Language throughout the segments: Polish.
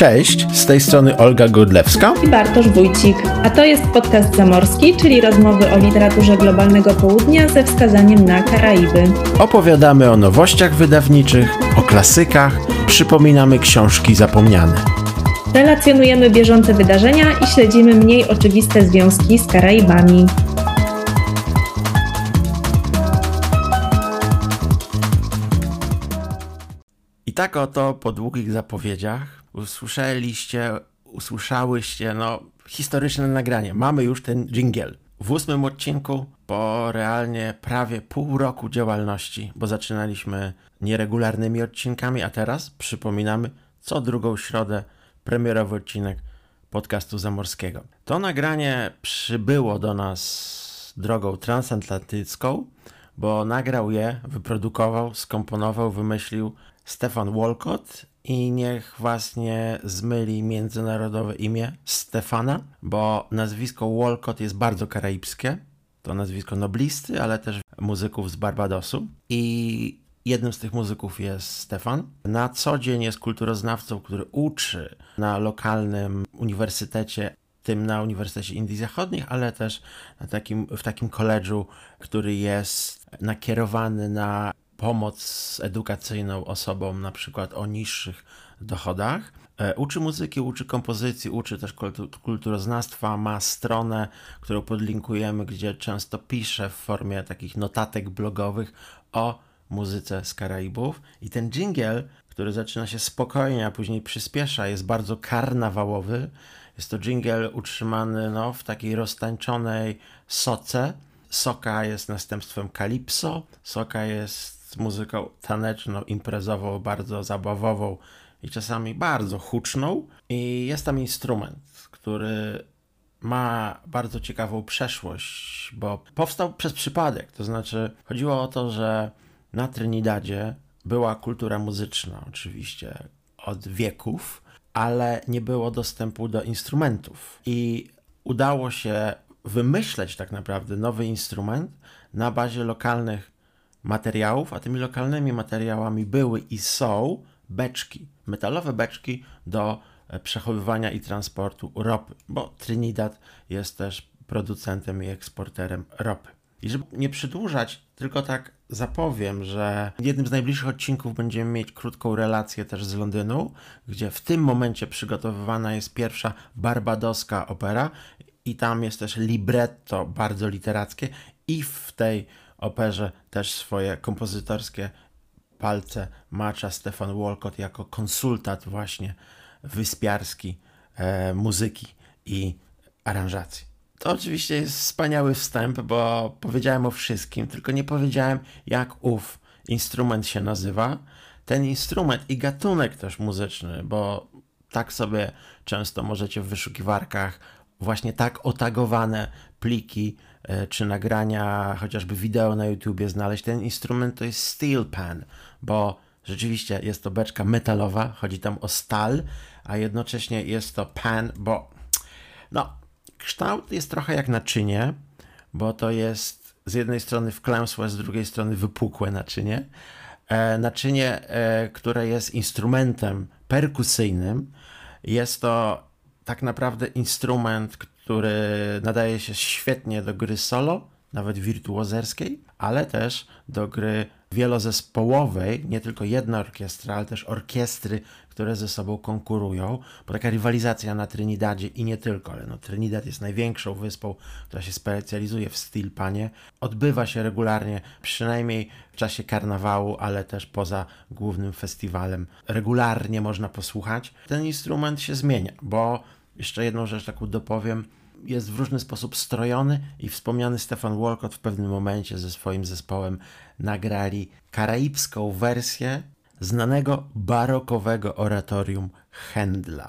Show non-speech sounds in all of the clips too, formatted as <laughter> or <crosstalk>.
Cześć, z tej strony Olga Godlewska i Bartosz Wójcik, a to jest podcast Zamorski, czyli rozmowy o literaturze globalnego południa ze wskazaniem na Karaiby. Opowiadamy o nowościach wydawniczych, o klasykach, przypominamy książki zapomniane. Relacjonujemy bieżące wydarzenia i śledzimy mniej oczywiste związki z Karaibami. Tak oto po długich zapowiedziach usłyszeliście, usłyszałyście no, historyczne nagranie. Mamy już ten jingle. W ósmym odcinku po realnie prawie pół roku działalności, bo zaczynaliśmy nieregularnymi odcinkami, a teraz przypominamy co drugą środę premierowy odcinek podcastu zamorskiego. To nagranie przybyło do nas drogą transatlantycką, bo nagrał je, wyprodukował, skomponował, wymyślił Stefan Walcott i niech was nie zmyli międzynarodowe imię Stefana, bo nazwisko Walcott jest bardzo karaibskie. To nazwisko noblisty, ale też muzyków z Barbadosu. I jednym z tych muzyków jest Stefan. Na co dzień jest kulturoznawcą, który uczy na lokalnym uniwersytecie tym na Uniwersytecie Indii Zachodnich, ale też takim, w takim koledżu, który jest nakierowany na pomoc edukacyjną osobom na przykład o niższych dochodach. E, uczy muzyki, uczy kompozycji, uczy też kulturoznawstwa, ma stronę, którą podlinkujemy, gdzie często pisze w formie takich notatek blogowych o muzyce z Karaibów. I ten jingle, który zaczyna się spokojnie, a później przyspiesza, jest bardzo karnawałowy. Jest to jingle utrzymany no, w takiej roztańczonej soce. Soka jest następstwem kalipso, soka jest muzyką taneczną, imprezową, bardzo zabawową i czasami bardzo huczną. I jest tam instrument, który ma bardzo ciekawą przeszłość, bo powstał przez przypadek. To znaczy, chodziło o to, że na Trinidadzie była kultura muzyczna, oczywiście od wieków, ale nie było dostępu do instrumentów. I udało się wymyśleć tak naprawdę nowy instrument na bazie lokalnych materiałów, a tymi lokalnymi materiałami były i są beczki, metalowe beczki do e, przechowywania i transportu ropy, bo Trinidad jest też producentem i eksporterem ropy. I żeby nie przedłużać, tylko tak zapowiem, że w jednym z najbliższych odcinków będziemy mieć krótką relację też z Londynu, gdzie w tym momencie przygotowywana jest pierwsza barbadoska opera i tam jest też libretto bardzo literackie i w tej operze też swoje kompozytorskie palce macza Stefan Walcott jako konsultant właśnie wyspiarski e, muzyki i aranżacji. To oczywiście jest wspaniały wstęp, bo powiedziałem o wszystkim, tylko nie powiedziałem, jak ów instrument się nazywa. Ten instrument i gatunek też muzyczny, bo tak sobie często możecie w wyszukiwarkach właśnie tak otagowane pliki czy nagrania, chociażby wideo na YouTubie znaleźć. Ten instrument to jest steel pan, bo rzeczywiście jest to beczka metalowa, chodzi tam o stal, a jednocześnie jest to pan, bo no, kształt jest trochę jak naczynie, bo to jest z jednej strony wklęsłe, z drugiej strony wypukłe naczynie. E, naczynie, e, które jest instrumentem perkusyjnym, jest to tak naprawdę instrument, który nadaje się świetnie do gry solo, nawet wirtuozerskiej, ale też do gry wielozespołowej, nie tylko jedna orkiestra, ale też orkiestry, które ze sobą konkurują, bo taka rywalizacja na Trinidadzie i nie tylko, ale no Trinidad jest największą wyspą, która się specjalizuje w steel panie, odbywa się regularnie, przynajmniej w czasie karnawału, ale też poza głównym festiwalem. Regularnie można posłuchać. Ten instrument się zmienia, bo jeszcze jedną rzecz taką dopowiem, jest w różny sposób strojony i wspomniany Stefan Walcott w pewnym momencie ze swoim zespołem nagrali karaibską wersję znanego barokowego oratorium Händla.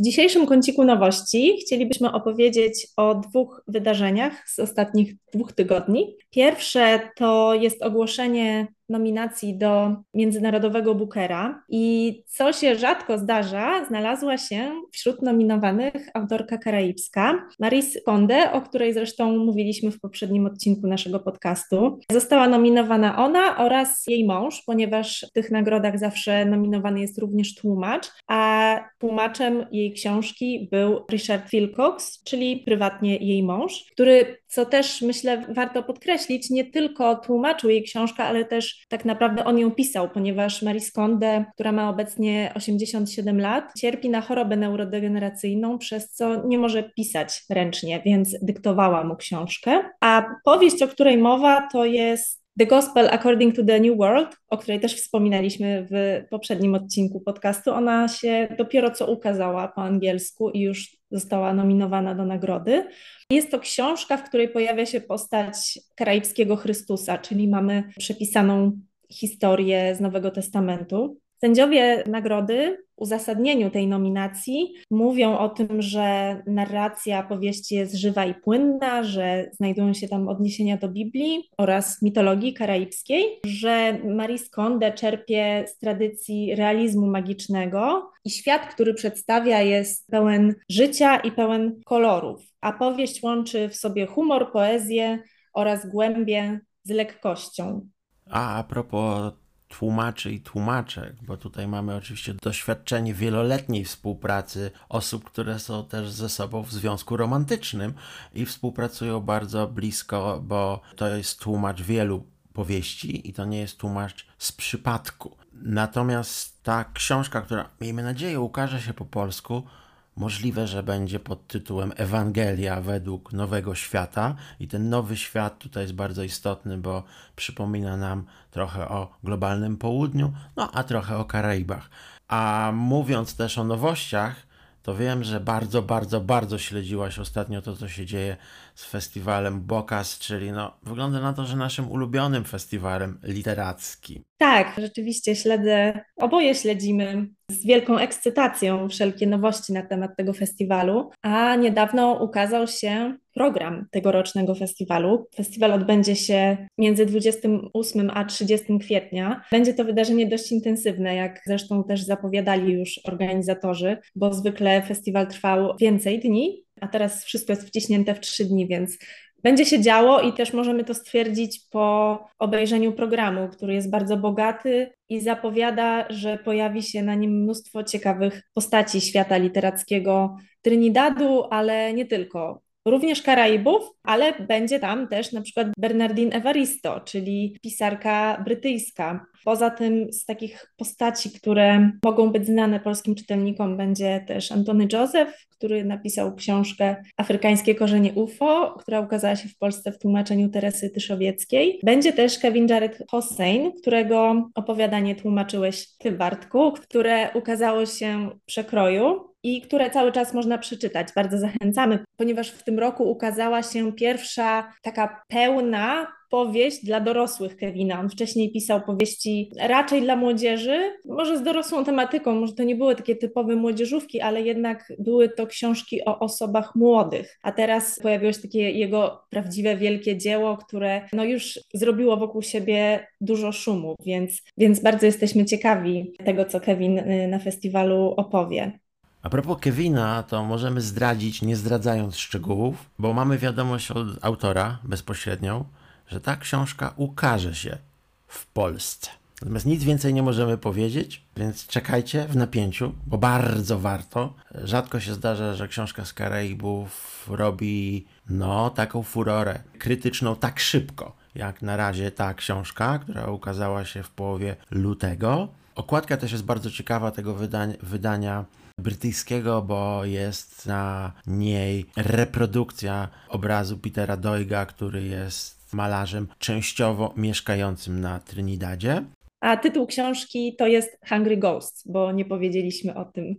W dzisiejszym kąciku nowości chcielibyśmy opowiedzieć o dwóch wydarzeniach z ostatnich dwóch tygodni. Pierwsze to jest ogłoszenie nominacji do Międzynarodowego Bookera i co się rzadko zdarza, znalazła się wśród nominowanych autorka karaibska Maris Konde, o której zresztą mówiliśmy w poprzednim odcinku naszego podcastu. Została nominowana ona oraz jej mąż, ponieważ w tych nagrodach zawsze nominowany jest również tłumacz, a tłumaczem jej książki był Richard Wilcox, czyli prywatnie jej mąż, który, co też myślę warto podkreślić, nie tylko tłumaczył jej książkę, ale też tak naprawdę on ją pisał, ponieważ Marie Konde, która ma obecnie 87 lat, cierpi na chorobę neurodegeneracyjną, przez co nie może pisać ręcznie, więc dyktowała mu książkę. A powieść, o której mowa, to jest The Gospel According to the New World, o której też wspominaliśmy w poprzednim odcinku podcastu, ona się dopiero co ukazała po angielsku i już została nominowana do nagrody. Jest to książka, w której pojawia się postać karaibskiego Chrystusa, czyli mamy przepisaną historię z Nowego Testamentu. Sędziowie nagrody w uzasadnieniu tej nominacji mówią o tym, że narracja powieści jest żywa i płynna, że znajdują się tam odniesienia do Biblii oraz mitologii karaibskiej, że Marie Konde czerpie z tradycji realizmu magicznego i świat, który przedstawia jest pełen życia i pełen kolorów, a powieść łączy w sobie humor, poezję oraz głębię z lekkością. A a propos tłumaczy i tłumaczek, bo tutaj mamy oczywiście doświadczenie wieloletniej współpracy osób, które są też ze sobą w związku romantycznym i współpracują bardzo blisko, bo to jest tłumacz wielu powieści i to nie jest tłumacz z przypadku. Natomiast ta książka, która miejmy nadzieję ukaże się po polsku, Możliwe, że będzie pod tytułem Ewangelia według Nowego Świata, i ten nowy świat tutaj jest bardzo istotny, bo przypomina nam trochę o globalnym południu, no a trochę o Karaibach. A mówiąc też o nowościach, to wiem, że bardzo, bardzo, bardzo śledziłaś ostatnio to, co się dzieje z festiwalem Bokas, czyli no, wygląda na to, że naszym ulubionym festiwalem literackim. Tak, rzeczywiście śledzę, oboje śledzimy z wielką ekscytacją wszelkie nowości na temat tego festiwalu, a niedawno ukazał się program tegorocznego festiwalu. Festiwal odbędzie się między 28 a 30 kwietnia. Będzie to wydarzenie dość intensywne, jak zresztą też zapowiadali już organizatorzy, bo zwykle festiwal trwał więcej dni, a teraz wszystko jest wciśnięte w trzy dni, więc będzie się działo i też możemy to stwierdzić po obejrzeniu programu, który jest bardzo bogaty i zapowiada, że pojawi się na nim mnóstwo ciekawych postaci świata literackiego Trinidadu, ale nie tylko również Karaibów, ale będzie tam też na przykład Bernardine Evaristo, czyli pisarka brytyjska. Poza tym z takich postaci, które mogą być znane polskim czytelnikom, będzie też Antony Joseph, który napisał książkę Afrykańskie korzenie UFO, która ukazała się w Polsce w tłumaczeniu Teresy Tyszowieckiej. Będzie też Kevin Jared Hossein, którego opowiadanie tłumaczyłeś Ty, Bartku, które ukazało się w przekroju i które cały czas można przeczytać. Bardzo zachęcamy, ponieważ w tym roku ukazała się pierwsza taka pełna powieść dla dorosłych Kevina. On wcześniej pisał powieści raczej dla młodzieży, może z dorosłą tematyką, może to nie były takie typowe młodzieżówki, ale jednak były to książki o osobach młodych. A teraz pojawiło się takie jego prawdziwe wielkie dzieło, które no już zrobiło wokół siebie dużo szumu, więc, więc bardzo jesteśmy ciekawi tego, co Kevin y, na festiwalu opowie. A propos Kevina, to możemy zdradzić, nie zdradzając szczegółów, bo mamy wiadomość od autora bezpośrednią, że ta książka ukaże się w Polsce. Natomiast nic więcej nie możemy powiedzieć, więc czekajcie w napięciu, bo bardzo warto. Rzadko się zdarza, że książka z Karaibów robi no taką furorę krytyczną tak szybko, jak na razie ta książka, która ukazała się w połowie lutego. Okładka też jest bardzo ciekawa tego wydania, wydania brytyjskiego, bo jest na niej reprodukcja obrazu Petera Doiga, który jest malarzem częściowo mieszkającym na Trinidadzie. A tytuł książki to jest Hungry Ghosts, bo nie powiedzieliśmy o tym.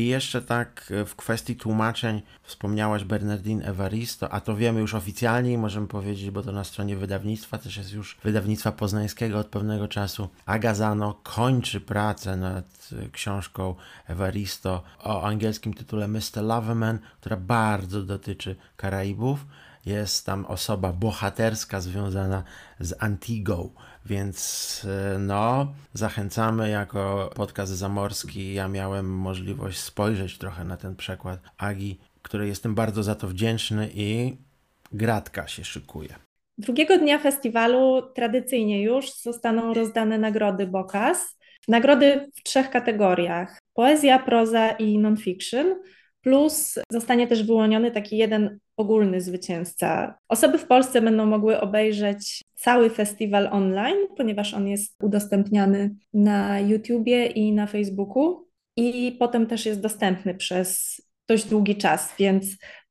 I jeszcze tak w kwestii tłumaczeń wspomniałaś Bernardine Evaristo, a to wiemy już oficjalnie i możemy powiedzieć, bo to na stronie wydawnictwa, też jest już wydawnictwa poznańskiego od pewnego czasu. Agazano kończy pracę nad książką Evaristo o angielskim tytule Mr. Loverman, która bardzo dotyczy Karaibów. Jest tam osoba bohaterska związana z Antigą, Więc e, no, zachęcamy jako podcast zamorski. Ja miałem możliwość spojrzeć trochę na ten przekład Agi, której jestem bardzo za to wdzięczny i gratka się szykuje. Drugiego dnia festiwalu tradycyjnie już zostaną rozdane nagrody Bokas. Nagrody w trzech kategoriach: poezja, proza i non-fiction. Plus zostanie też wyłoniony taki jeden ogólny zwycięzca. Osoby w Polsce będą mogły obejrzeć cały festiwal online, ponieważ on jest udostępniany na YouTubie i na Facebooku. I potem też jest dostępny przez dość długi czas, więc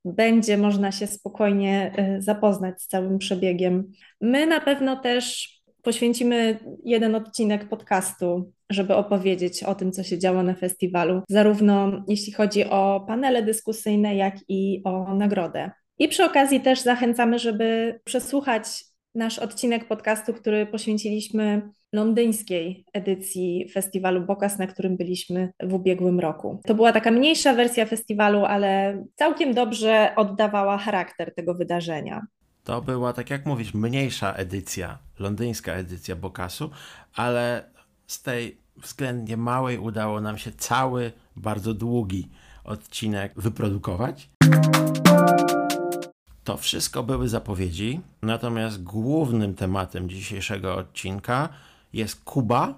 będzie można się spokojnie y, zapoznać z całym przebiegiem. My na pewno też poświęcimy jeden odcinek podcastu, żeby opowiedzieć o tym, co się działo na festiwalu, zarówno jeśli chodzi o panele dyskusyjne, jak i o nagrodę. I przy okazji też zachęcamy, żeby przesłuchać nasz odcinek podcastu, który poświęciliśmy londyńskiej edycji festiwalu Bokas, na którym byliśmy w ubiegłym roku. To była taka mniejsza wersja festiwalu, ale całkiem dobrze oddawała charakter tego wydarzenia. To była, tak jak mówisz, mniejsza edycja, londyńska edycja Bokasu, ale z tej względnie małej udało nam się cały, bardzo długi odcinek wyprodukować. To wszystko były zapowiedzi, natomiast głównym tematem dzisiejszego odcinka jest Kuba,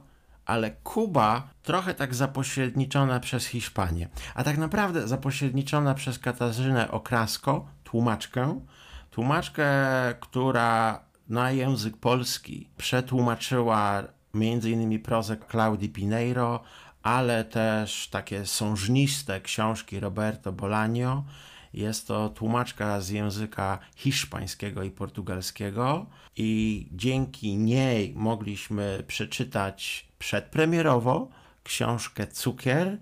ale Kuba trochę tak zapośredniczona przez Hiszpanię, a tak naprawdę zapośredniczona przez Katarzynę Okrasko, tłumaczkę, tłumaczkę, która na język polski przetłumaczyła m.in. prozę Claudii Pineiro, ale też takie sążniste książki Roberto Bolaño, jest to tłumaczka z języka hiszpańskiego i portugalskiego i dzięki niej mogliśmy przeczytać przedpremierowo książkę Cukier,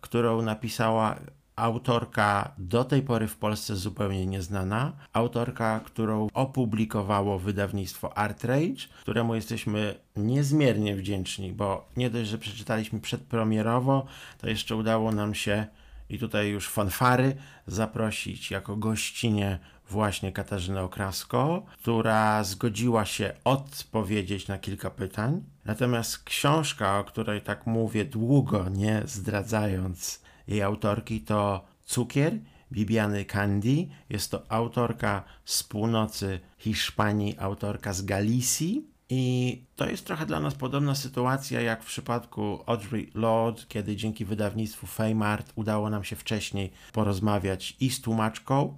którą napisała autorka do tej pory w Polsce zupełnie nieznana, autorka, którą opublikowało wydawnictwo Artrage, któremu jesteśmy niezmiernie wdzięczni, bo nie dość, że przeczytaliśmy przedpremierowo, to jeszcze udało nam się i tutaj już fanfary zaprosić jako gościnie właśnie Katarzynę Okrasko, która zgodziła się odpowiedzieć na kilka pytań. Natomiast książka, o której tak mówię długo, nie zdradzając jej autorki, to Cukier Bibiany Candy. Jest to autorka z północy Hiszpanii, autorka z Galicji. I to jest trochę dla nas podobna sytuacja jak w przypadku Audrey Lord, kiedy dzięki wydawnictwu Feymart udało nam się wcześniej porozmawiać i z tłumaczką,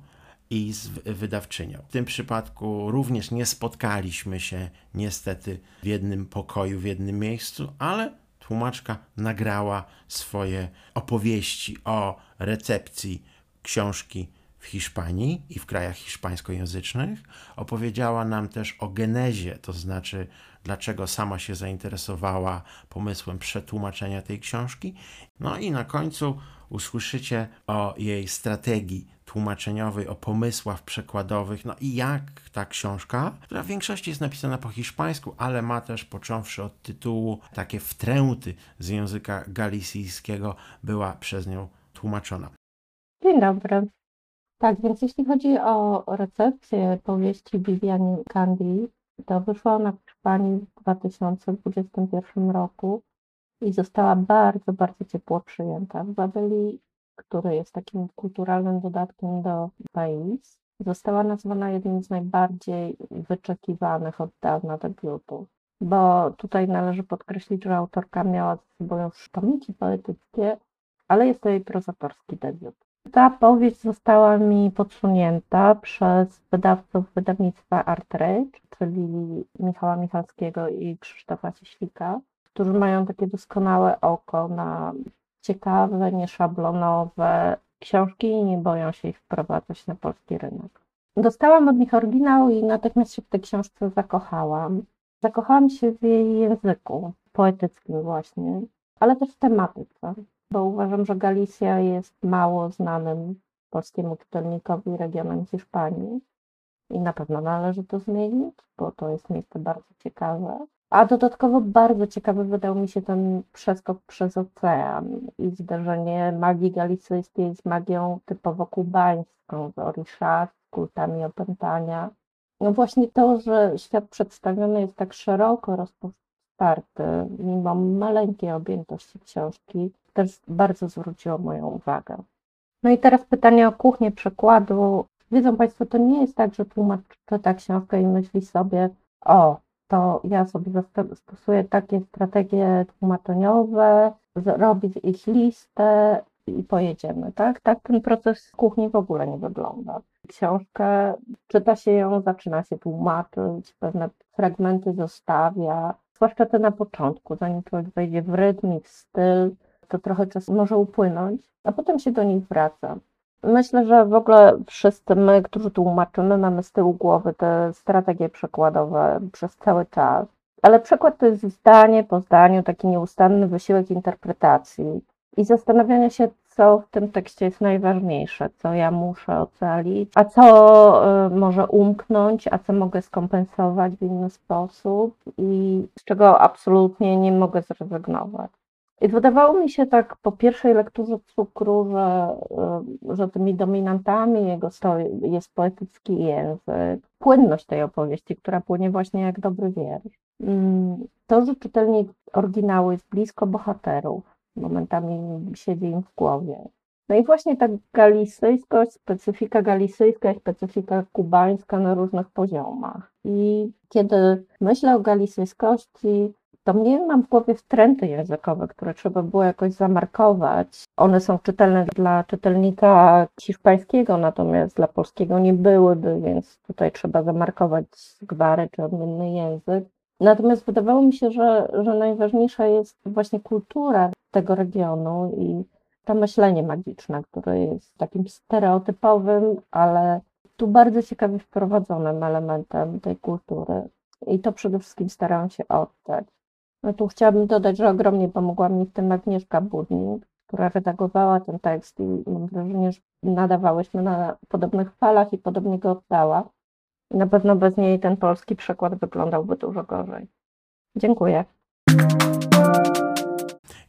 i z wydawczynią. W tym przypadku również nie spotkaliśmy się niestety w jednym pokoju, w jednym miejscu, ale tłumaczka nagrała swoje opowieści o recepcji książki w Hiszpanii i w krajach hiszpańskojęzycznych. Opowiedziała nam też o genezie, to znaczy dlaczego sama się zainteresowała pomysłem przetłumaczenia tej książki. No i na końcu usłyszycie o jej strategii tłumaczeniowej, o pomysłach przekładowych, no i jak ta książka, która w większości jest napisana po hiszpańsku, ale ma też począwszy od tytułu takie wtręty z języka galicyjskiego, była przez nią tłumaczona. Dzień dobry. Tak, więc jeśli chodzi o recepcję powieści Vivian Candy, to wyszła ona w Hiszpanii w 2021 roku i została bardzo, bardzo ciepło przyjęta. W Babeli, który jest takim kulturalnym dodatkiem do Pais, została nazwana jednym z najbardziej wyczekiwanych od dawna debiutów. Bo tutaj należy podkreślić, że autorka miała ze sobą już tomiki poetyckie, ale jest to jej prozatorski debiut. Ta powieść została mi podsunięta przez wydawców wydawnictwa Artrage, czyli Michała Michalskiego i Krzysztofa Cieślika, którzy mają takie doskonałe oko na ciekawe, nieszablonowe książki i nie boją się ich wprowadzać na polski rynek. Dostałam od nich oryginał i natychmiast się w tej książce zakochałam. Zakochałam się w jej języku poetyckim właśnie, ale też w tematyce bo uważam, że Galicja jest mało znanym polskiemu czytelnikowi regionem Hiszpanii i na pewno należy to zmienić, bo to jest miejsce bardzo ciekawe. A dodatkowo bardzo ciekawy wydał mi się ten przeskok przez ocean i zderzenie magii galicyjskiej z magią typowo kubańską, z orisza, z kultami opętania. No właśnie to, że świat przedstawiony jest tak szeroko rozpostarty, mimo maleńkiej objętości książki, też bardzo zwróciło moją uwagę. No i teraz pytanie o kuchnię przekładu. Wiedzą Państwo, to nie jest tak, że tłumacz czyta książkę i myśli sobie, o, to ja sobie stosuję takie strategie tłumaczeniowe, robię ich listę i pojedziemy, tak? Tak ten proces kuchni w ogóle nie wygląda. Książkę, czyta się ją, zaczyna się tłumaczyć, pewne fragmenty zostawia, zwłaszcza te na początku, zanim człowiek wejdzie w rytm i w styl, to trochę czasu może upłynąć, a potem się do nich wraca. Myślę, że w ogóle wszyscy my, którzy tłumaczymy, mamy z tyłu głowy te strategie przekładowe przez cały czas. Ale przekład to jest zdanie po zdaniu taki nieustanny wysiłek interpretacji i zastanawiania się, co w tym tekście jest najważniejsze, co ja muszę ocalić, a co y, może umknąć, a co mogę skompensować w inny sposób i z czego absolutnie nie mogę zrezygnować. I wydawało mi się tak po pierwszej lekturze cukru, że, y, że tymi dominantami jego jest poetycki język, płynność tej opowieści, która płynie właśnie jak dobry wiersz. Mm, to, że czytelnik oryginału jest blisko bohaterów, momentami siedzi im w głowie. No i właśnie ta galicyjskość, specyfika galicyjska i specyfika kubańska na różnych poziomach. I kiedy myślę o galicyjskości, to mnie mam w głowie wtręty językowe, które trzeba było jakoś zamarkować. One są czytelne dla czytelnika hiszpańskiego, natomiast dla polskiego nie byłyby, więc tutaj trzeba zamarkować gwary czy odmienny język. Natomiast wydawało mi się, że, że najważniejsza jest właśnie kultura tego regionu i to myślenie magiczne, które jest takim stereotypowym, ale tu bardzo ciekawie wprowadzonym elementem tej kultury. I to przede wszystkim starałam się oddać. No tu chciałabym dodać, że ogromnie pomogła mi w tym Agnieszka Budnik, która redagowała ten tekst i mam wrażenie, że nadawałyśmy na podobnych falach i podobnie go oddała. Na pewno bez niej ten polski przekład wyglądałby dużo gorzej. Dziękuję.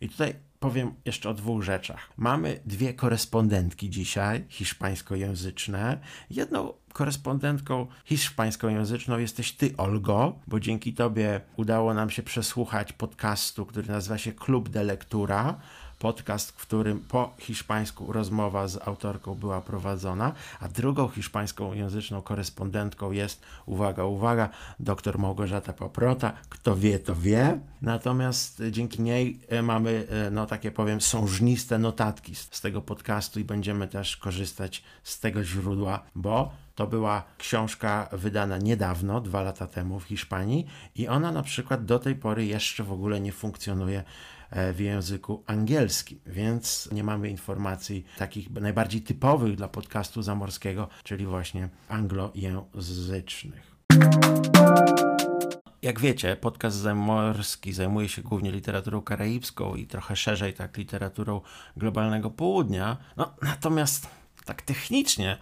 I tutaj powiem jeszcze o dwóch rzeczach. Mamy dwie korespondentki dzisiaj, hiszpańskojęzyczne. Jedną korespondentką hiszpańskojęzyczną jesteś ty, Olgo, bo dzięki tobie udało nam się przesłuchać podcastu, który nazywa się Klub de Lektura podcast, w którym po hiszpańsku rozmowa z autorką była prowadzona, a drugą hiszpańską języczną korespondentką jest, uwaga, uwaga, dr Małgorzata Poprota. Kto wie, to wie. Natomiast dzięki niej e, mamy, e, no takie powiem, sążniste notatki z tego podcastu i będziemy też korzystać z tego źródła, bo to była książka wydana niedawno, dwa lata temu w Hiszpanii i ona na przykład do tej pory jeszcze w ogóle nie funkcjonuje w języku angielskim, więc nie mamy informacji takich najbardziej typowych dla podcastu zamorskiego, czyli właśnie anglojęzycznych. Jak wiecie, podcast zamorski zajmuje się głównie literaturą karaibską i trochę szerzej tak literaturą globalnego południa. No, natomiast tak technicznie,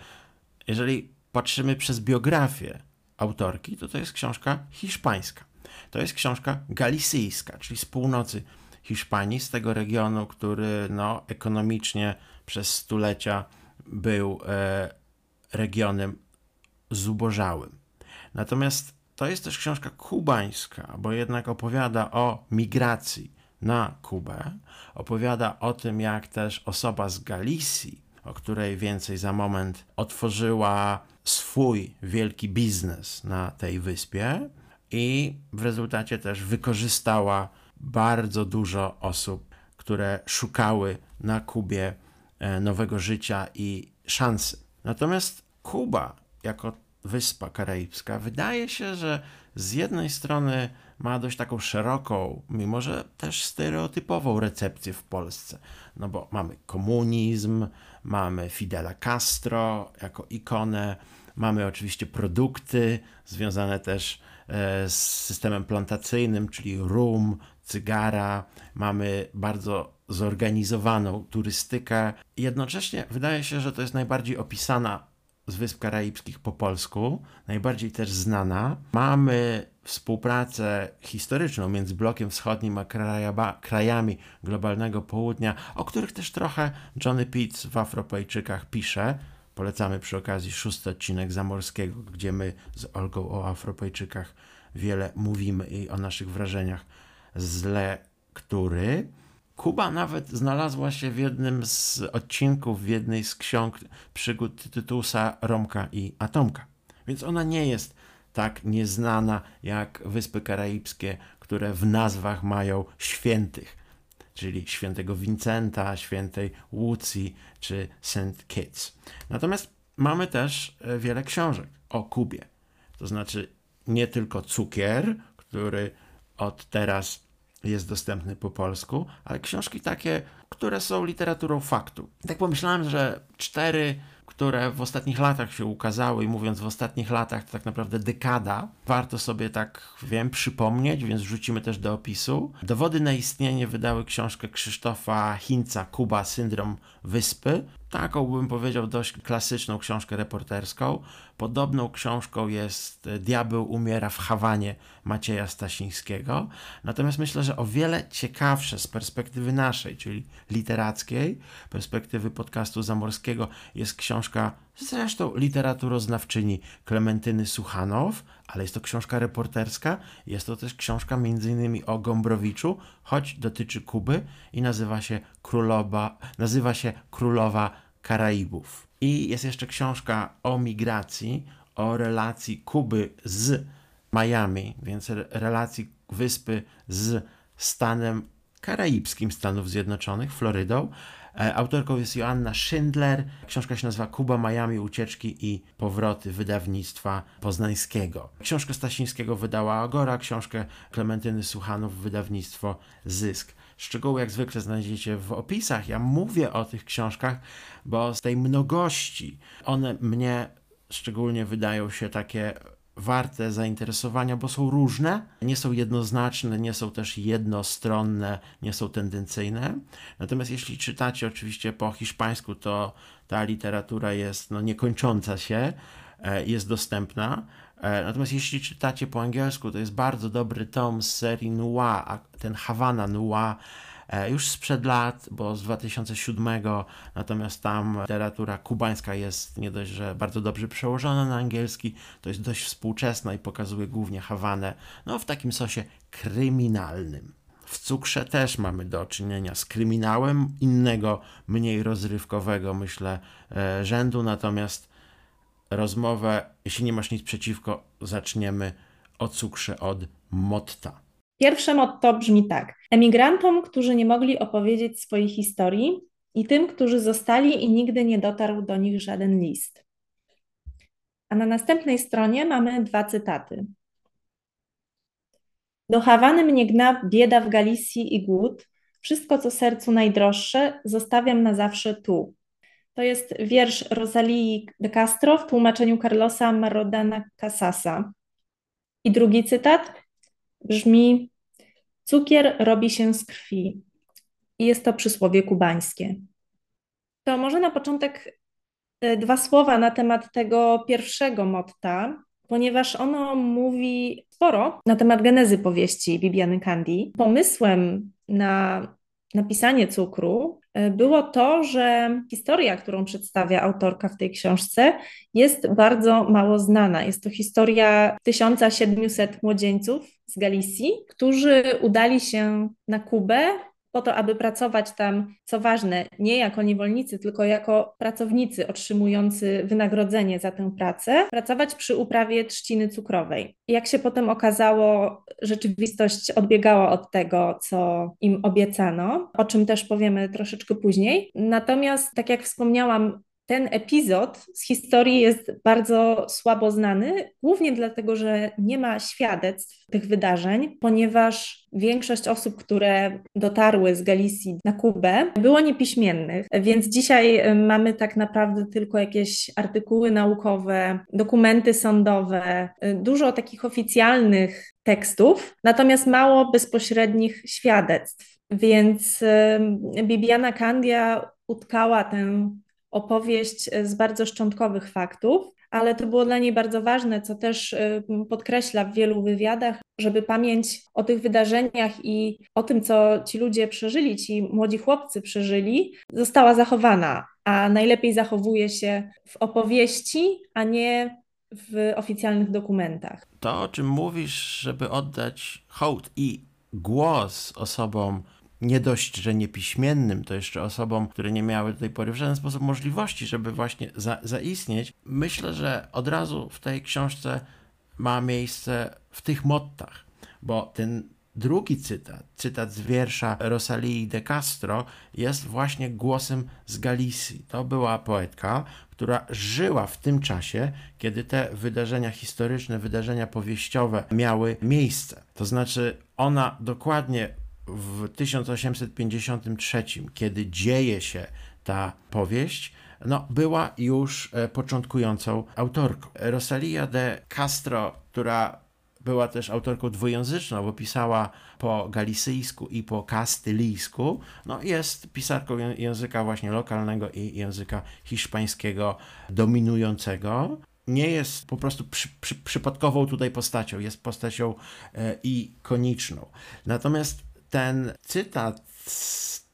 jeżeli patrzymy przez biografię autorki, to to jest książka hiszpańska. To jest książka galicyjska, czyli z północy Hiszpanii, z tego regionu, który no, ekonomicznie przez stulecia był e, regionem zubożałym. Natomiast to jest też książka kubańska, bo jednak opowiada o migracji na Kubę, opowiada o tym, jak też osoba z Galicji, o której więcej za moment, otworzyła swój wielki biznes na tej wyspie i w rezultacie też wykorzystała bardzo dużo osób, które szukały na Kubie e, nowego życia i szansy. Natomiast Kuba, jako wyspa karaibska, wydaje się, że z jednej strony ma dość taką szeroką, mimo że też stereotypową recepcję w Polsce. No bo mamy komunizm, mamy Fidela Castro jako ikonę, mamy oczywiście produkty związane też e, z systemem plantacyjnym, czyli rum, cygara, mamy bardzo zorganizowaną turystykę. Jednocześnie wydaje się, że to jest najbardziej opisana z Wysp Karaibskich po polsku, najbardziej też znana. Mamy współpracę historyczną między blokiem wschodnim a krajami globalnego południa, o których też trochę Johnny Pitts w Afropejczykach pisze. Polecamy przy okazji szósty odcinek Zamorskiego, gdzie my z Olgą o Afropejczykach wiele mówimy i o naszych wrażeniach z lektury. Kuba nawet znalazła się w jednym z odcinków, w jednej z ksiąg przygód Tytusa, Romka i Atomka. Więc ona nie jest tak nieznana jak Wyspy Karaibskie, które w nazwach mają świętych, czyli świętego Vincenta, świętej Łucji czy St. Kitts. Natomiast mamy też e, wiele książek o Kubie. To znaczy nie tylko cukier, który od teraz jest dostępny po polsku, ale książki takie, które są literaturą faktu. Tak pomyślałem, że cztery które w ostatnich latach się ukazały i mówiąc w ostatnich latach to tak naprawdę dekada, warto sobie tak, wiem, przypomnieć, więc wrzucimy też do opisu. Dowody na istnienie wydały książkę Krzysztofa Hinca, Kuba, Syndrom Wyspy. Taką bym powiedział dość klasyczną książkę reporterską. Podobną książką jest Diabeł umiera w Hawanie Macieja Stasińskiego. Natomiast myślę, że o wiele ciekawsze z perspektywy naszej, czyli literackiej, perspektywy podcastu zamorskiego jest książka zresztą literaturoznawczyni Klementyny Suchanow, ale jest to książka reporterska, jest to też książka m.in. o Gombrowiczu, choć dotyczy Kuby i nazywa się Królowa, nazywa się Królowa Karaibów. I jest jeszcze książka o migracji, o relacji Kuby z Miami, więc relacji wyspy z stanem karaibskim Stanów Zjednoczonych, Florydą. E, autorką jest Joanna Schindler. Książka się nazywa Kuba, Miami, ucieczki i powroty wydawnictwa poznańskiego. Książkę Stasińskiego wydała Agora, książkę Klementyny Suchanów wydawnictwo Zysk. Szczegóły jak zwykle znajdziecie w opisach. Ja mówię o tych książkach, bo z tej mnogości one mnie szczególnie wydają się takie warte zainteresowania, bo są różne, nie są jednoznaczne, nie są też jednostronne, nie są tendencyjne. Natomiast jeśli czytacie oczywiście po hiszpańsku, to ta literatura jest no, niekończąca się, e, jest dostępna. E, natomiast jeśli czytacie po angielsku, to jest bardzo dobry tom z serii Noir, ten Havana Noir, E, już sprzed lat, bo z 2007, natomiast tam literatura kubańska jest nie dość, że bardzo dobrze przełożona na angielski, to jest dość współczesna i pokazuje głównie Hawanę, no w takim sosie kryminalnym. W cukrze też mamy do czynienia z kryminałem innego, mniej rozrywkowego, myślę, e, rzędu, natomiast rozmowę, jeśli nie masz nic przeciwko, zaczniemy o cukrze od Motta. Pierwsze motto brzmi tak: Emigrantom, którzy nie mogli opowiedzieć swojej historii i tym, którzy zostali i nigdy nie dotarł do nich żaden list. A na następnej stronie mamy dwa cytaty. Do Hawany mnie gna bieda w Galicji i głód. Wszystko, co sercu najdroższe, zostawiam na zawsze tu. To jest wiersz Rosalii de Castro w tłumaczeniu Carlosa Marodana Casasa. I drugi cytat brzmi: Cukier robi się z krwi. I jest to przysłowie kubańskie. To może na początek e, dwa słowa na temat tego pierwszego motta, ponieważ ono mówi sporo na temat genezy powieści Bibiany Candy. Pomysłem na napisanie cukru e, było to, że historia, którą przedstawia autorka w tej książce, jest bardzo mało znana. Jest to historia 1700 młodzieńców z Galicji, którzy udali się na Kubę po to, aby pracować tam, co ważne, nie jako niewolnicy, tylko jako pracownicy otrzymujący wynagrodzenie za tę pracę, pracować przy uprawie trzciny cukrowej. Jak się potem okazało, rzeczywistość odbiegała od tego, co im obiecano, o czym też powiemy troszeczkę później. Natomiast, tak jak wspomniałam, ten epizod z historii jest bardzo słabo znany, głównie dlatego, że nie ma świadectw tych wydarzeń, ponieważ większość osób, które dotarły z Galicji na Kubę, było niepiśmiennych, więc dzisiaj y, mamy tak naprawdę tylko jakieś artykuły naukowe, dokumenty sądowe, y, dużo takich oficjalnych tekstów, natomiast mało bezpośrednich świadectw. Więc y, Bibiana Kandia utkała tę opowieść z bardzo szczątkowych faktów, ale to było dla niej bardzo ważne, co też y, podkreśla w wielu wywiadach, żeby pamięć o tych wydarzeniach i o tym, co ci ludzie przeżyli, ci młodzi chłopcy przeżyli, została zachowana, a najlepiej zachowuje się w opowieści, a nie w oficjalnych dokumentach. To, o czym mówisz, żeby oddać hołd i głos osobom nie dość, że niepiśmiennym, to jeszcze osobom, które nie miały do tej pory w żaden sposób możliwości, żeby właśnie za, zaistnieć, myślę, że od razu w tej książce ma miejsce w tych mottach, bo ten drugi cytat, cytat z wiersza Rosalii de Castro, jest właśnie głosem z Galicji. To była poetka, która żyła w tym czasie, kiedy te wydarzenia historyczne, wydarzenia powieściowe miały miejsce. To znaczy, ona dokładnie w 1853, kiedy dzieje się ta powieść, no, była już e, początkującą autorką. Rosalia de Castro, która była też autorką dwujęzyczną, bo pisała po galicyjsku i po kastylijsku. No, jest pisarką języka właśnie lokalnego i języka hiszpańskiego dominującego. Nie jest po prostu przy, przy, przypadkową tutaj postacią, jest postacią e, ikoniczną. Natomiast ten cytat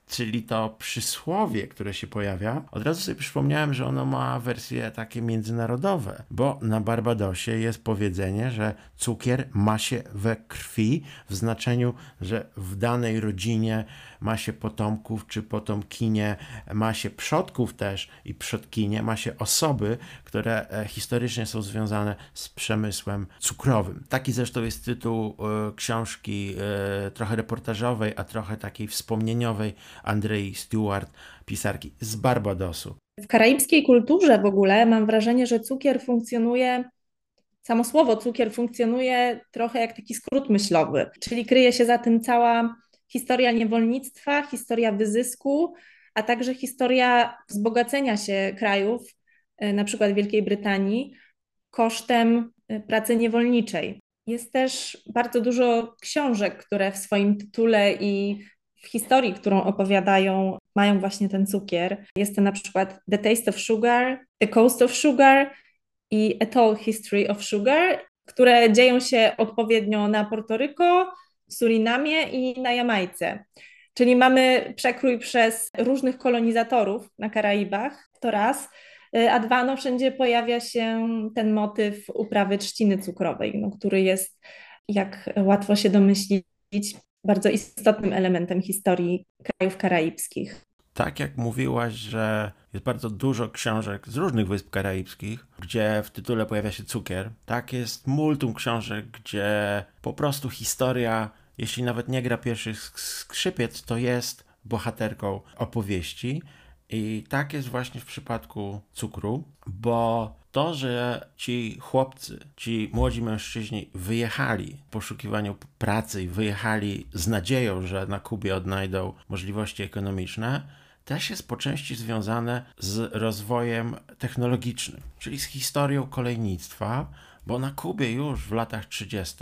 czyli to przysłowie, które się pojawia, od razu sobie przypomniałem, że ono ma wersje takie międzynarodowe, bo na Barbadosie jest powiedzenie, że cukier ma się we krwi, w znaczeniu, że w danej rodzinie ma się potomków czy potomkinie, ma się przodków też i przodkinie, ma się osoby, które e, historycznie są związane z przemysłem cukrowym. Taki zresztą jest tytuł e, książki e, trochę reportażowej, a trochę takiej wspomnieniowej Andrei Stewart, pisarki z Barbadosu. W karaibskiej kulturze w ogóle mam wrażenie, że cukier funkcjonuje samo słowo cukier funkcjonuje trochę jak taki skrót myślowy, czyli kryje się za tym cała historia niewolnictwa, historia wyzysku, a także historia wzbogacenia się krajów, e, na przykład Wielkiej Brytanii, kosztem e, pracy niewolniczej. Jest też bardzo dużo książek, które w swoim tytule i w historii, którą opowiadają, mają właśnie ten cukier. Jest to na przykład The Taste of Sugar, The Coast of Sugar i A Tall History of Sugar, które dzieją się odpowiednio na Portoryko, Surinamie i na Jamajce. Czyli mamy przekrój przez różnych kolonizatorów na Karaibach, to raz. A dwa, no wszędzie pojawia się ten motyw uprawy trzciny cukrowej, no, który jest, jak łatwo się domyślić, bardzo istotnym elementem historii krajów karaibskich. Tak jak mówiłaś, że jest bardzo dużo książek z różnych wysp karaibskich, gdzie w tytule pojawia się cukier, tak jest multum książek, gdzie po prostu historia jeśli nawet nie gra pierwszych skrzypiec, to jest bohaterką opowieści. I tak jest właśnie w przypadku cukru, bo to, że ci chłopcy, ci młodzi mężczyźni wyjechali w poszukiwaniu pracy i wyjechali z nadzieją, że na Kubie odnajdą możliwości ekonomiczne, też jest po części związane z rozwojem technologicznym, czyli z historią kolejnictwa, bo na Kubie już w latach 30.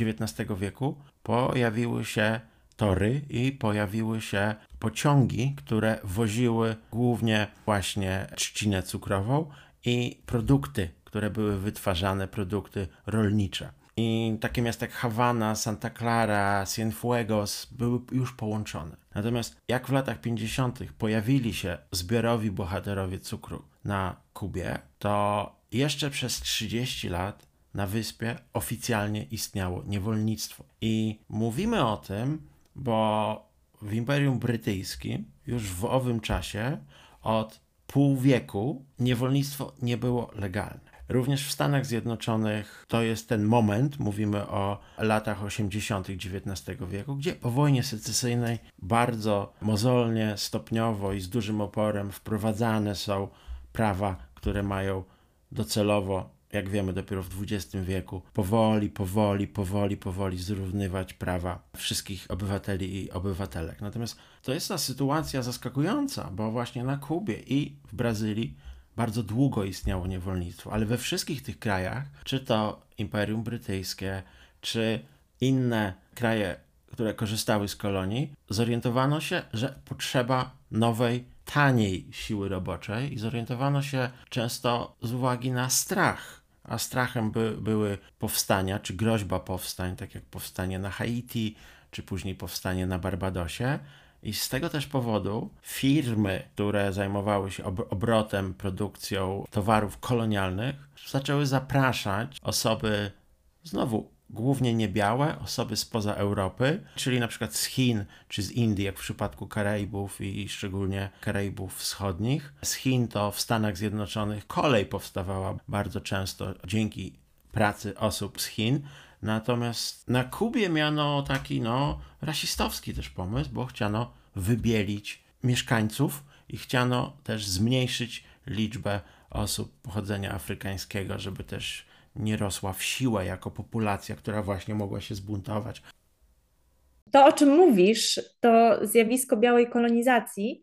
XIX wieku pojawiły się tory i pojawiły się pociągi, które woziły głównie właśnie trzcinę cukrową i produkty, które były wytwarzane, produkty rolnicze. I takie miasta jak Hawana, Santa Clara, Cienfuegos były już połączone. Natomiast jak w latach 50. pojawili się zbiorowi bohaterowie cukru na Kubie, to jeszcze przez 30 lat na wyspie oficjalnie istniało niewolnictwo. I mówimy o tym, bo w Imperium Brytyjskim już w owym czasie od pół wieku niewolnictwo nie było legalne. Również w Stanach Zjednoczonych to jest ten moment, mówimy o latach 80. XIX wieku, gdzie po wojnie secesyjnej bardzo mozolnie, stopniowo i z dużym oporem wprowadzane są prawa, które mają docelowo jak wiemy, dopiero w XX wieku, powoli, powoli, powoli, powoli zrównywać prawa wszystkich obywateli i obywatelek. Natomiast to jest ta sytuacja zaskakująca, bo właśnie na Kubie i w Brazylii bardzo długo istniało niewolnictwo, ale we wszystkich tych krajach, czy to Imperium Brytyjskie, czy inne kraje, które korzystały z kolonii, zorientowano się, że potrzeba nowej taniej siły roboczej i zorientowano się często z uwagi na strach. A strachem by, były powstania, czy groźba powstań, tak jak powstanie na Haiti, czy później powstanie na Barbadosie. I z tego też powodu firmy, które zajmowały się obrotem, produkcją towarów kolonialnych, zaczęły zapraszać osoby znowu głównie niebiałe, osoby spoza Europy, czyli na przykład z Chin czy z Indii, jak w przypadku Karaibów i szczególnie Karaibów Wschodnich. Z Chin to w Stanach Zjednoczonych kolej powstawała bardzo często dzięki pracy osób z Chin. Natomiast na Kubie miano taki no rasistowski też pomysł, bo chciano wybielić mieszkańców i chciano też zmniejszyć liczbę osób pochodzenia afrykańskiego, żeby też nie rosła w siłę jako populacja, która właśnie mogła się zbuntować. To, o czym mówisz, to zjawisko białej kolonizacji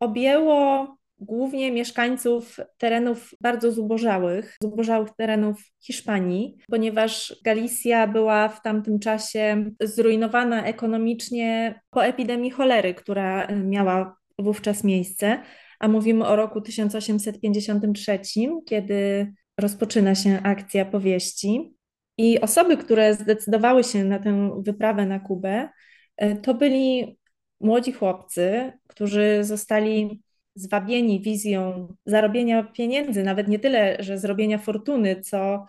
objęło głównie mieszkańców terenów bardzo zubożałych, zubożałych terenów Hiszpanii, ponieważ Galicja była w tamtym czasie zrujnowana ekonomicznie po epidemii cholery, która miała wówczas miejsce, a mówimy o roku 1853, kiedy rozpoczyna się akcja powieści. I osoby, które zdecydowały się na tę wyprawę na Kubę, e, to byli młodzi chłopcy, którzy zostali zwabieni wizją zarobienia pieniędzy, nawet nie tyle, że zrobienia fortuny, co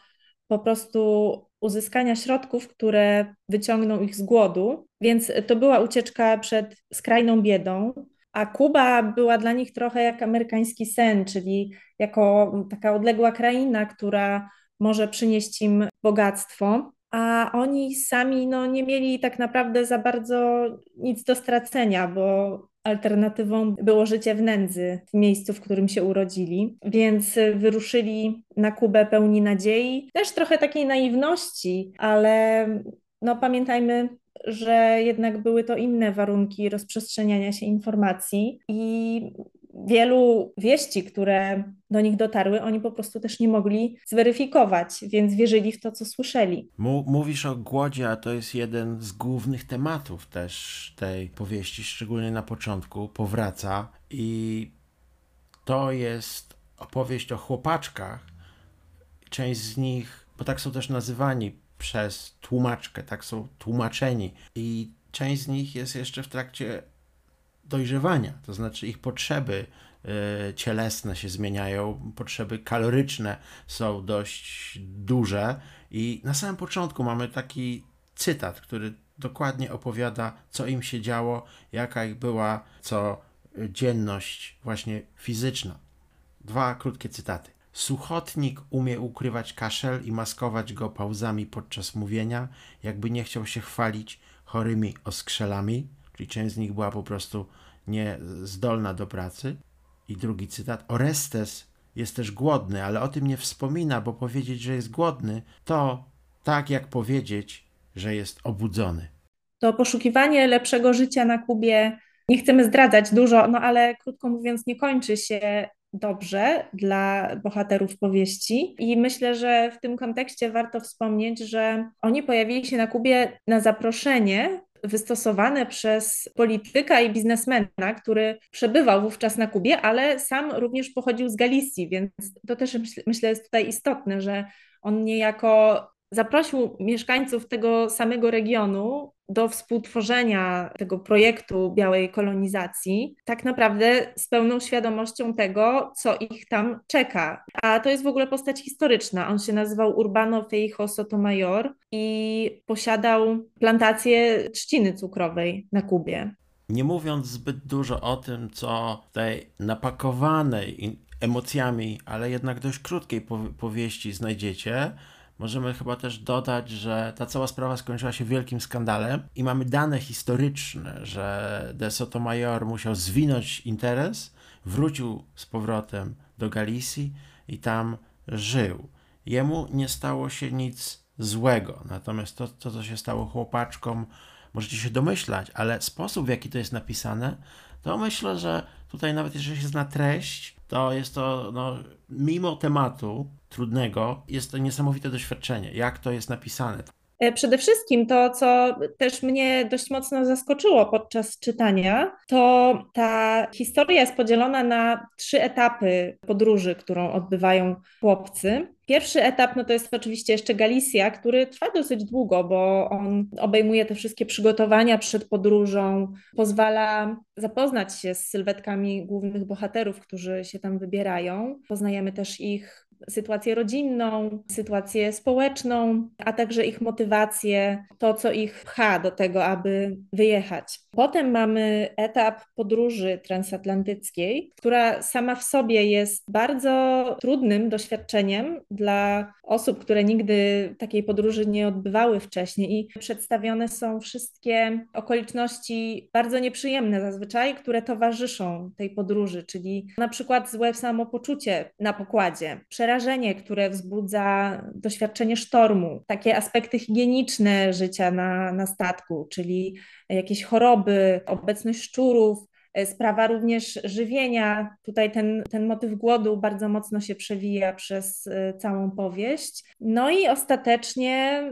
po prostu uzyskania środków, które wyciągną ich z głodu. Więc to była ucieczka przed skrajną biedą, a Kuba była dla nich trochę jak amerykański sen, czyli jako taka odległa kraina, która może przynieść im bogactwo, a oni sami no, nie mieli tak naprawdę za bardzo nic do stracenia, bo alternatywą było życie w nędzy w miejscu, w którym się urodzili, więc wyruszyli na Kubę pełni nadziei, też trochę takiej naiwności, ale no pamiętajmy, że jednak były to inne warunki rozprzestrzeniania się informacji i wielu wieści, które do nich dotarły, oni po prostu też nie mogli zweryfikować, więc wierzyli w to, co słyszeli. Mówisz o głodzie, a to jest jeden z głównych tematów też tej powieści, szczególnie na początku, powraca i to jest opowieść o chłopaczkach. Część z nich, bo tak są też nazywani przez tłumaczkę, tak są tłumaczeni i część z nich jest jeszcze w trakcie dojrzewania, to znaczy ich potrzeby y, cielesne się zmieniają, potrzeby kaloryczne są dość duże i na samym początku mamy taki cytat, który dokładnie opowiada, co im się działo, jaka ich była co dzienność właśnie fizyczna. Dwa krótkie cytaty. Suchotnik umie ukrywać kaszel i maskować go pauzami podczas mówienia, jakby nie chciał się chwalić chorymi oskrzelami, czyli część z nich była po prostu niezdolna do pracy. I drugi cytat. Orestes jest też głodny, ale o tym nie wspomina, bo powiedzieć, że jest głodny, to tak jak powiedzieć, że jest obudzony. To poszukiwanie lepszego życia na Kubie, nie chcemy zdradzać dużo, no ale krótko mówiąc, nie kończy się dobrze dla bohaterów powieści. I myślę, że w tym kontekście warto wspomnieć, że oni pojawili się na Kubie na zaproszenie wystosowane przez polityka i biznesmena, który przebywał wówczas na Kubie, ale sam również pochodził z Galicji, więc to też myślę jest tutaj istotne, że on niejako zaprosił mieszkańców tego samego regionu do współtworzenia tego projektu białej kolonizacji, tak naprawdę z pełną świadomością tego, co ich tam czeka. A to jest w ogóle postać historyczna. On się nazywał Urbano Feijo Sotomayor i posiadał plantację trzciny cukrowej na Kubie. Nie mówiąc zbyt dużo o tym, co tej napakowanej emocjami, ale jednak dość krótkiej powieści znajdziecie, Możemy chyba też dodać, że ta cała sprawa skończyła się wielkim skandalem i mamy dane historyczne, że de Sotomayor musiał zwinąć interes, wrócił z powrotem do Galicji i tam żył. Jemu nie stało się nic złego, natomiast to, to co się stało chłopaczkom, możecie się domyślać, ale sposób, w jaki to jest napisane, to myślę, że tutaj nawet jeżeli się zna treść, to jest to, no, mimo tematu trudnego, jest to niesamowite doświadczenie, jak to jest napisane. E, przede wszystkim to, co też mnie dość mocno zaskoczyło podczas czytania, to ta historia jest podzielona na trzy etapy podróży, którą odbywają chłopcy. Pierwszy etap no to jest oczywiście jeszcze Galicja, który trwa dosyć długo, bo on obejmuje te wszystkie przygotowania przed podróżą, pozwala zapoznać się z sylwetkami głównych bohaterów, którzy się tam wybierają. Poznajemy też ich sytuację rodzinną, sytuację społeczną, a także ich motywację, to co ich pcha do tego, aby wyjechać. Potem mamy etap podróży transatlantyckiej, która sama w sobie jest bardzo trudnym doświadczeniem dla osób, które nigdy takiej podróży nie odbywały wcześniej i przedstawione są wszystkie okoliczności bardzo nieprzyjemne zazwyczaj, które towarzyszą tej podróży, czyli na przykład złe samopoczucie na pokładzie, przerażenie, które wzbudza doświadczenie sztormu, takie aspekty higieniczne życia na, na statku, czyli jakieś choroby, obecność szczurów, e, Sprawa również żywienia. Tutaj ten, ten motyw głodu bardzo mocno się przewija przez e, całą powieść. No i ostatecznie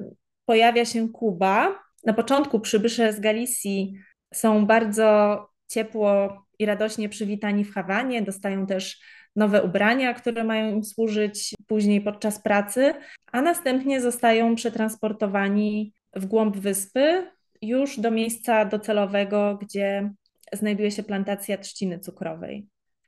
pojawia się Kuba. Na początku przybysze z Galicji są bardzo ciepło i radośnie przywitani w Hawanie, dostają też nowe ubrania, które mają im służyć później podczas pracy, a następnie zostają przetransportowani w głąb wyspy, już do miejsca docelowego, gdzie znajduje się plantacja trzciny cukrowej.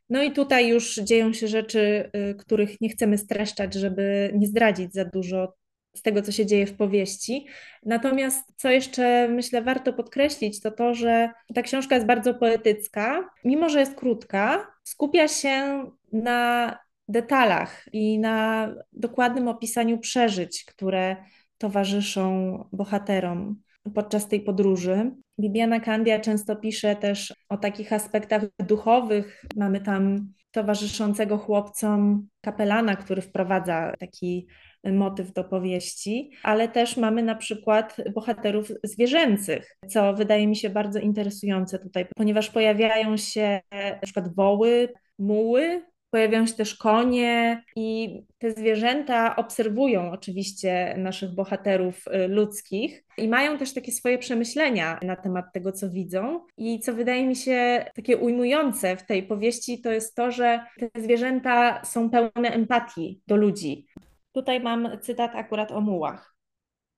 No i tutaj już dzieją się rzeczy, y, których nie chcemy streszczać, żeby nie zdradzić za dużo z tego, co się dzieje w powieści. Natomiast co jeszcze myślę warto podkreślić, to to, że ta książka jest bardzo poetycka. Mimo, że jest krótka, skupia się na detalach i na dokładnym opisaniu przeżyć, które towarzyszą bohaterom podczas tej podróży. Bibiana Kandia często pisze też o takich aspektach duchowych. Mamy tam towarzyszącego chłopcom kapelana, który wprowadza taki motyw do powieści, ale też mamy na przykład bohaterów zwierzęcych, co wydaje mi się bardzo interesujące tutaj, ponieważ pojawiają się na przykład woły, muły, pojawiają się też konie i te zwierzęta obserwują oczywiście naszych bohaterów y, ludzkich i mają też takie swoje przemyślenia na temat tego, co widzą. I co wydaje mi się takie ujmujące w tej powieści, to jest to, że te zwierzęta są pełne empatii do ludzi. Tutaj mam cytat akurat o mułach.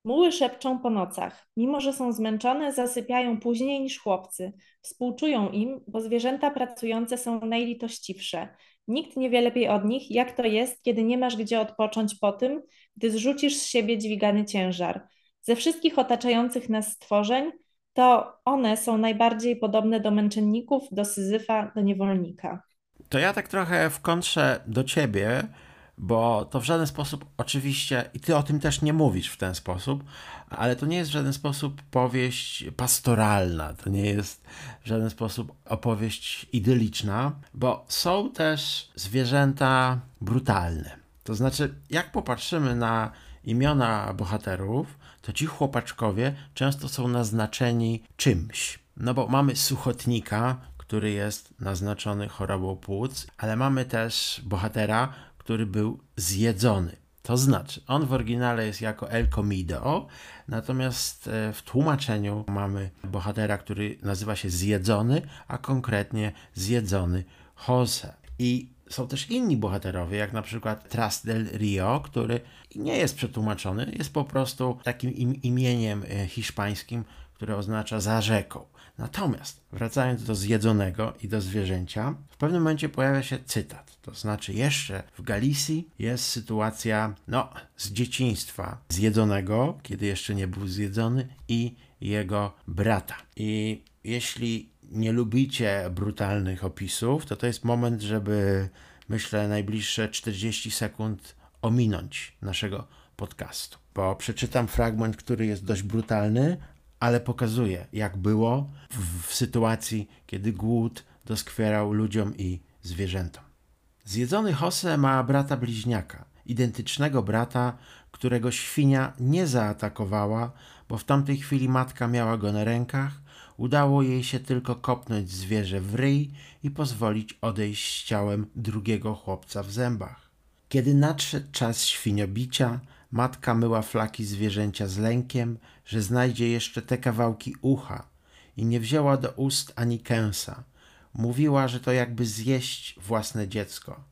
Muły szepczą po nocach. Mimo, że są zmęczone, zasypiają później niż chłopcy. Współczują im, bo zwierzęta pracujące są najlitościwsze. Nikt nie wie lepiej od nich, jak to jest, kiedy nie masz gdzie odpocząć po tym, gdy zrzucisz z siebie dźwigany ciężar. Ze wszystkich otaczających nas stworzeń, to one są najbardziej podobne do męczenników, do Syzyfa, do niewolnika. To ja tak trochę w kontrze do ciebie bo to w żaden sposób, oczywiście, i ty o tym też nie mówisz w ten sposób, ale to nie jest w żaden sposób powieść pastoralna, to nie jest w żaden sposób opowieść idyliczna, bo są też zwierzęta brutalne. To znaczy, jak popatrzymy na imiona bohaterów, to ci chłopaczkowie często są naznaczeni czymś. No bo mamy suchotnika, który jest naznaczony chorobą płuc, ale mamy też bohatera, który był zjedzony. To znaczy, on w oryginale jest jako El Comido, natomiast e, w tłumaczeniu mamy bohatera, który nazywa się Zjedzony, a konkretnie Zjedzony Jose. I są też inni bohaterowie, jak na przykład Tras del Rio, który nie jest przetłumaczony, jest po prostu takim im imieniem e, hiszpańskim, które oznacza za rzeką. Natomiast wracając do zjedzonego i do zwierzęcia, w pewnym momencie pojawia się cytat. To znaczy, jeszcze w Galicji jest sytuacja, no, z dzieciństwa zjedzonego, kiedy jeszcze nie był zjedzony, i jego brata. I jeśli nie lubicie brutalnych opisów, to to jest moment, żeby myślę najbliższe 40 sekund ominąć naszego podcastu. Bo przeczytam fragment, który jest dość brutalny, ale pokazuje, jak było w, w sytuacji, kiedy głód doskwierał ludziom i zwierzętom. Zjedzony Jose ma brata bliźniaka, identycznego brata, którego świnia nie zaatakowała, bo w tamtej chwili matka miała go na rękach, udało jej się tylko kopnąć zwierzę w ryj i pozwolić odejść z ciałem drugiego chłopca w zębach. Kiedy nadszedł czas świniobicia, Matka myła flaki zwierzęcia z lękiem, że znajdzie jeszcze te kawałki ucha i nie wzięła do ust ani kęsa. Mówiła, że to jakby zjeść własne dziecko.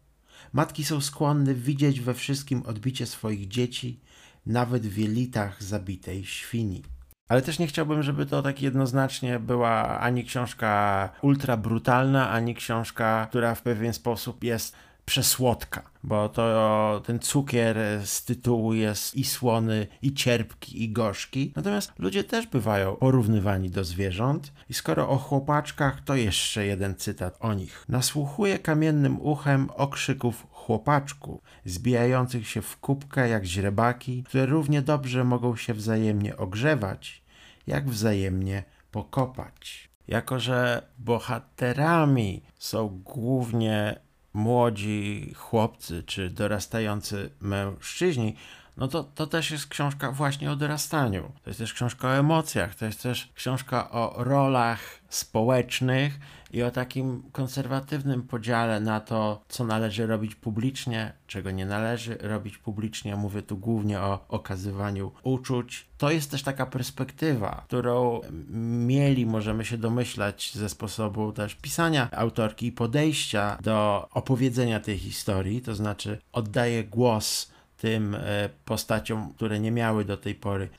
Matki są skłonne widzieć we wszystkim odbicie swoich dzieci, nawet w jelitach zabitej świni. Ale też nie chciałbym, żeby to tak jednoznacznie była ani książka ultra brutalna, ani książka, która w pewien sposób jest przesłodka, bo to ten cukier z tytułu jest i słony, i cierpki, i gorzki. Natomiast ludzie też bywają porównywani do zwierząt i skoro o chłopaczkach, to jeszcze jeden cytat o nich. Nasłuchuję kamiennym uchem okrzyków chłopaczków, zbijających się w kubkę jak źrebaki, które równie dobrze mogą się wzajemnie ogrzewać, jak wzajemnie pokopać. Jako, że bohaterami są głównie młodzi chłopcy czy dorastający mężczyźni, no to, to też jest książka właśnie o dorastaniu. To jest też książka o emocjach, to jest też książka o rolach społecznych i o takim konserwatywnym podziale na to, co należy robić publicznie, czego nie należy robić publicznie. Mówię tu głównie o okazywaniu uczuć. To jest też taka perspektywa, którą mieli, możemy się domyślać, ze sposobu też pisania autorki i podejścia do opowiedzenia tej historii, to znaczy oddaje głos tym e, postaciom, które nie miały do tej pory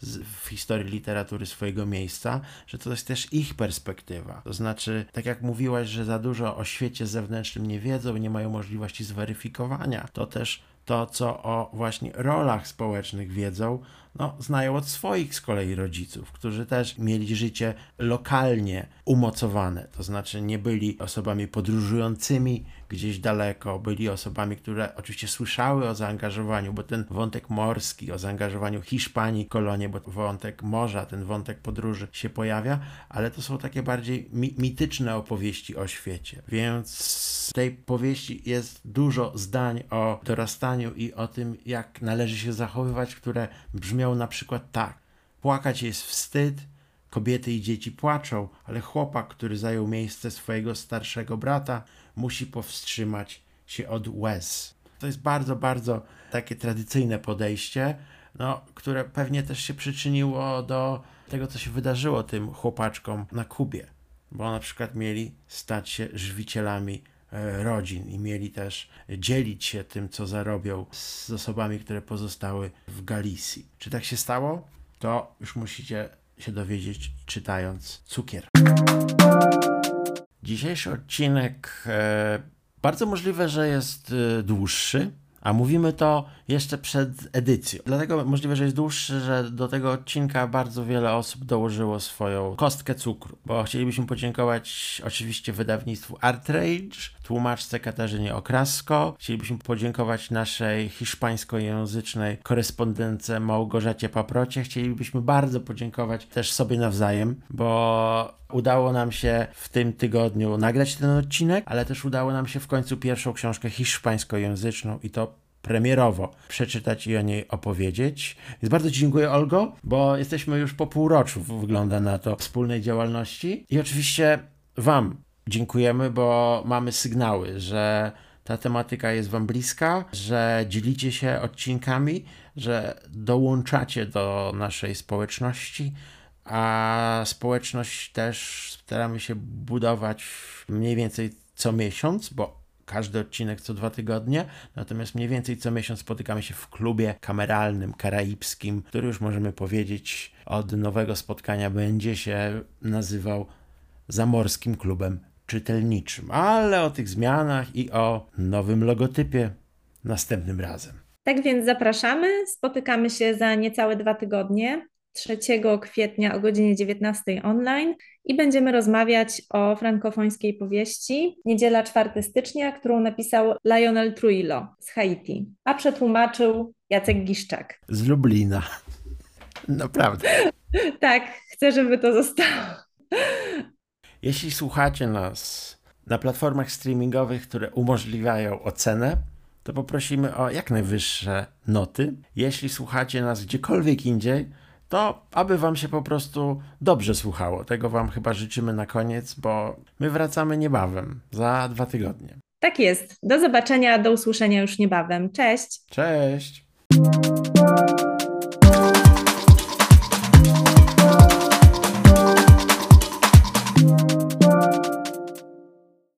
w historii literatury swojego miejsca, że to jest też ich perspektywa. To znaczy, tak jak mówiłaś, że za dużo o świecie zewnętrznym nie wiedzą, nie mają możliwości zweryfikowania, to też to, co o właśnie rolach społecznych wiedzą, no, znają od swoich z kolei rodziców, którzy też mieli życie lokalnie umocowane, to znaczy nie byli osobami podróżującymi gdzieś daleko, byli osobami, które oczywiście słyszały o zaangażowaniu, bo ten wątek morski, o zaangażowaniu Hiszpanii, kolonie, bo wątek morza, ten wątek podróży się pojawia, ale to są takie bardziej mi mityczne opowieści o świecie, więc w tej powieści jest dużo zdań o dorastaniu i o tym, jak należy się zachowywać, które brzmią na przykład tak. Płakać jest wstyd, kobiety i dzieci płaczą, ale chłopak, który zajął miejsce swojego starszego brata, musi powstrzymać się od łez. To jest bardzo, bardzo takie tradycyjne podejście, no, które pewnie też się przyczyniło do tego, co się wydarzyło tym chłopaczkom na Kubie, bo na przykład mieli stać się żywicielami e, rodzin i mieli też dzielić się tym, co zarobią z osobami, które pozostały w Galicji. Czy tak się stało? To już musicie się dowiedzieć czytając cukier. Dzisiejszy odcinek e, bardzo możliwe, że jest e, dłuższy, a mówimy to jeszcze przed edycją. Dlatego możliwe, że jest dłuższy, że do tego odcinka bardzo wiele osób dołożyło swoją kostkę cukru, bo chcielibyśmy podziękować oczywiście wydawnictwu Artrage, tłumaczce Katarzynie Okrasko, chcielibyśmy podziękować naszej hiszpańskojęzycznej korespondence Małgorzacie Paprocie, chcielibyśmy bardzo podziękować też sobie nawzajem, bo udało nam się w tym tygodniu nagrać ten odcinek, ale też udało nam się w końcu pierwszą książkę hiszpańskojęzyczną i to premierowo przeczytać i o niej opowiedzieć. Więc bardzo dziękuję, Olgo, bo jesteśmy już po półroczu, wygląda na to, wspólnej działalności. I oczywiście Wam dziękujemy, bo mamy sygnały, że ta tematyka jest Wam bliska, że dzielicie się odcinkami, że dołączacie do naszej społeczności, a społeczność też staramy się budować mniej więcej co miesiąc, bo każdy odcinek co dwa tygodnie, natomiast mniej więcej co miesiąc spotykamy się w klubie kameralnym, karaibskim, który już możemy powiedzieć od nowego spotkania będzie się nazywał Zamorskim Klubem Czytelniczym. Ale o tych zmianach i o nowym logotypie następnym razem. Tak więc zapraszamy. Spotykamy się za niecałe dwa tygodnie. 3 kwietnia o godzinie 19 online i będziemy rozmawiać o frankofońskiej powieści Niedziela 4 stycznia, którą napisał Lionel Trujillo z Haiti, a przetłumaczył Jacek Giszczak. Z Lublina. Naprawdę. <laughs> tak, chcę, żeby to zostało. Jeśli słuchacie nas na platformach streamingowych, które umożliwiają ocenę, to poprosimy o jak najwyższe noty. Jeśli słuchacie nas gdziekolwiek indziej, to aby Wam się po prostu dobrze słuchało. Tego Wam chyba życzymy na koniec, bo my wracamy niebawem, za dwa tygodnie. Tak jest. Do zobaczenia, do usłyszenia już niebawem. Cześć. Cześć.